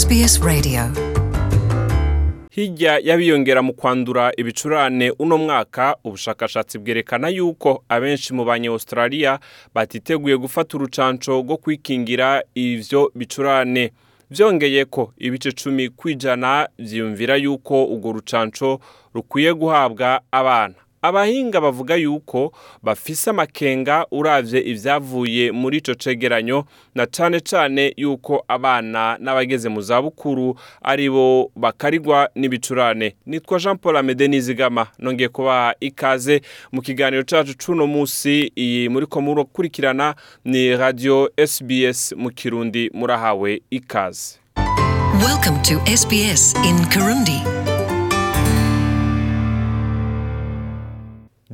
SBS Radio. Hirya y'abiyongera mu kwandura ibicurane uno mwaka ubushakashatsi bwerekana yuko abenshi mu banya Australia batiteguye gufata urucanco rwo kwikingira ivyo bicurane. Vyongeye ko ibice cumi kwijana vyiyumvira yuko urwo rucanco rukwiye guhabwa abana. Abahinga bavuga yuko bafise amakenga uravye ivyavuye muri ico cegeranyo na cane cane yuko abana n'abageze mu zabukuru ari bo bakarigwa n'ibicurane. Nitwa Jean Paul Amede Nizigama nongeye kubaha ikaze mu kiganiro cacu cuno musi iyi muriko murakurikirana ni radio SBS mu Kirundi murahawe ikaze. Welcome to SBS in Kirundi.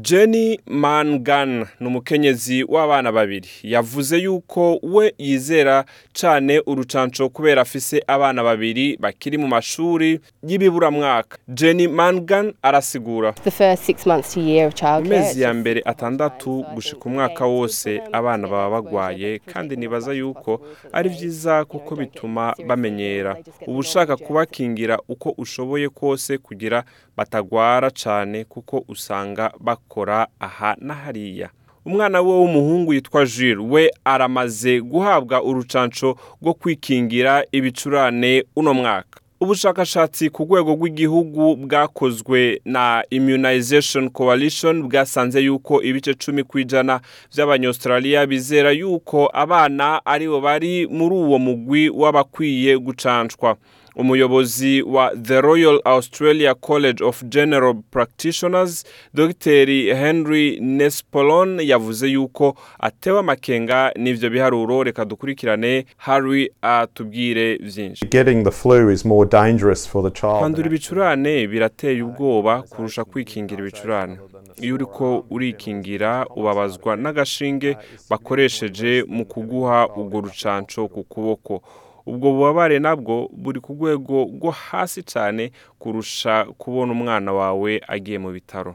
Jenny Mangan ni umukenyezi w'abana babiri. Yavuze yuko we yizera cane urucanco kubera afise abana babiri bakiri mu mashuri y'ibiburamwaka. Jenny Mangan arasigura. The first six months to a year of mu childcare. mezi ya mbere atandatu gushika umwaka wose abana baba bagwaye kandi nibaza yuko ari vyiza kuko bituma bamenyera. Uba ushaka kubakingira uko ushoboye kose kugira batagwara cane kuko usanga bakora aha na hariya. Umwana we w'umuhungu yitwa Jules we aramaze guhabwa urucanco rwo kwikingira ibicurane uno mwaka. Ubushakashatsi ku rwego rw'igihugu bwakozwe na immunization coalition bwasanze yuko ibice cumi ku ijana vy'abanyaustralia bizera yuko abana ari bo bari muri uwo mugwi w'abakwiye gucancwa. Umuyobozi wa the royal australia college of general practitioners dr. Henry nespolon yavuze yuko atewe amakenga n'ivyo biharuro. Reka dukurikirane harry atubwire vyinshi. Getting the flu is more dangerous for the child. kwandura ibicurane birateye ubwoba kurusha kwikingira ibicurane. Iyo uriko urikingira ubabazwa n'agashinge bakoresheje mu kuguha urwo rucanco ku kuboko. Ubwo bubabare nabwo buri ku rwego rwo hasi cyane kurusha kubona umwana wawe agiye mu bitaro.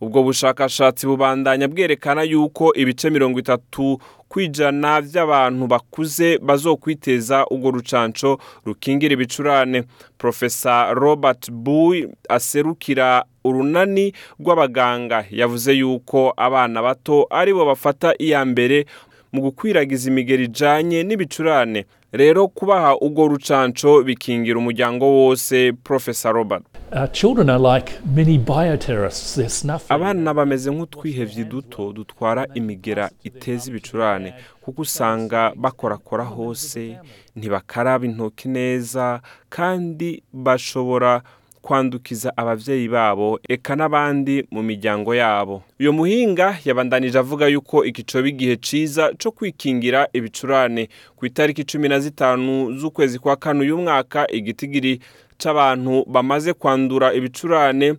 Ubwo bushakashatsi bubandanya bwerekana yuko ibice mirongo itatu kwijana by'abantu bakuze bazokwiteza urwo rucanco rukingira ibicurane. Profesa robert buy aserukira urunani rw'abaganga yavuze yuko abana bato ari bo bafata iya mbere mu gukwiragiza imigeri ijanye n'ibicurane. Rero kubaha urwo rucanco bikingira umuryango wose profesa robert Our children are like mini bioterrorists. They're snuffing. abana bameze nk'utwihevyi duto dutwara imigera iteza ibicurane kuko usanga bakorakora hose ntibakaraba intoki neza kandi bashobora kwandukiza abavyeyi babo eka n'abandi mu miryango yabo. Uyo muhinga yabandanije avuga yuko iki coba igihe ciza co kwikingira ibicurane. Ku itariki cumi na zitanu z'ukwezi kwa kane uyu mwaka igitigiri c'abantu bamaze kwandura ibicurane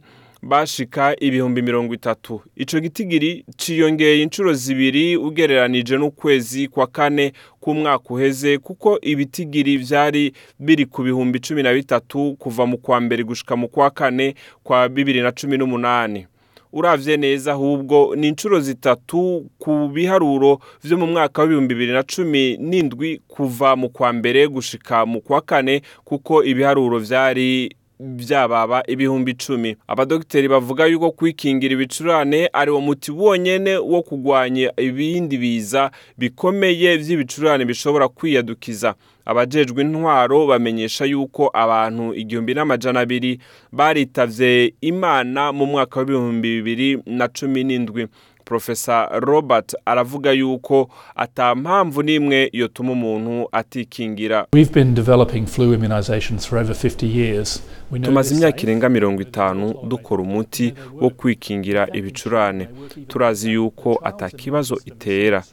bashika ibihumbi mirongo itatu. Ico gitigiri ciyongeye inshuro zibiri ugereranije n'ukwezi kwa kane k'umwaka uheze kuko ibitigiri vyari biri ku bihumbi cumi na bitatu kuva mu kwa mbere gushika mu kwa kane kwa bibiri na cumi n'umunani. Uravye neza ahubwo ni inshuro zitatu ku biharuro vyo mu mwaka w'ibihumbi bibiri na cumi n'indwi kuva mu kwa mbere gushika mu kwa kane kuko ibiharuro vyari byababa ibihumbi icumi. Abadogiteri bavuga yuko kwikingira ibicurane ari wo muti wonyene wo kugwanya ibindi biza bikomeye vy'ibicurane bishobora kwiyadukiza. Abajejwe intwaro bamenyesha yuko abantu igihumbi n'amajana abiri baritavye imana mu mwaka w'ibihumbi bibiri na cumi n'indwi. Profesa robert aravuga yuko ata mpamvu n'imwe yotuma umuntu atikingira. We've been developing flu immunizations for over 50 years. We know tumaze imyaka irenga mirongo itanu dukora umuti wo kwikingira ibicurane. turazi yuko atakibazo itera.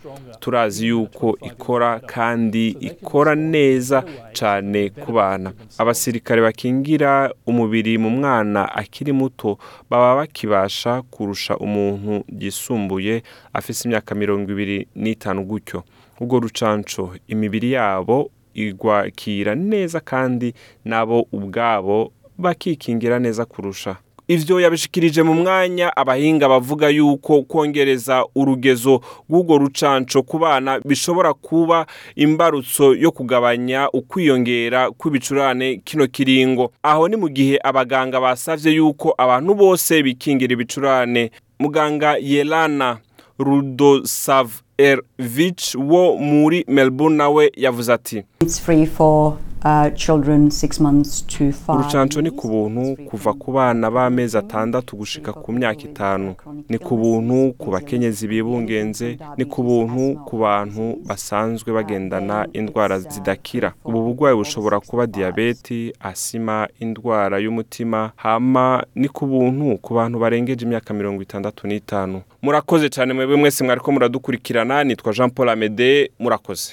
turazi yuko ikora kandi ikora neza cane ku bana. abasirikare bakingira umubiri mu mwana akiri muto baba bakibasha kurusha umuntu yisumbuye afise imyaka mirongo ibiri n'itanu gutyo. Ubwo rucanco imibiri yabo igwakira neza kandi nabo ubwabo bakikingira neza kurusha. Ivyo yabishikirije mu mwanya abahinga bavuga yuko kongereza urugezo rw'urwo rucanco ku bana bishobora kuba imbarutso yo kugabanya ukwiyongera kw'ibicurane kino kiringo. Aho ni mu gihe abaganga basavye yuko abantu bose bikingira ibicurane. Muganga Yelana Rudosavljevic wo muri Melbourne nawe yavuze ati Uh, urucanco ni ku buntu kuva ku bana b'amezi atandatu gushika ku myaka itanu. Ni ku buntu ku bakenyezi bibungenze ni ku buntu ku bantu basanzwe bagendana indwara zidakira. Ubu burwayi bushobora kuba diyabeti asima indwara y'umutima hama ni ku buntu ku bantu barengeje imyaka mirongo itandatu n'itanu. Murakoze cyane mwebwe mwese mwariko muradukurikirana. Nitwa jean paul amede murakoze.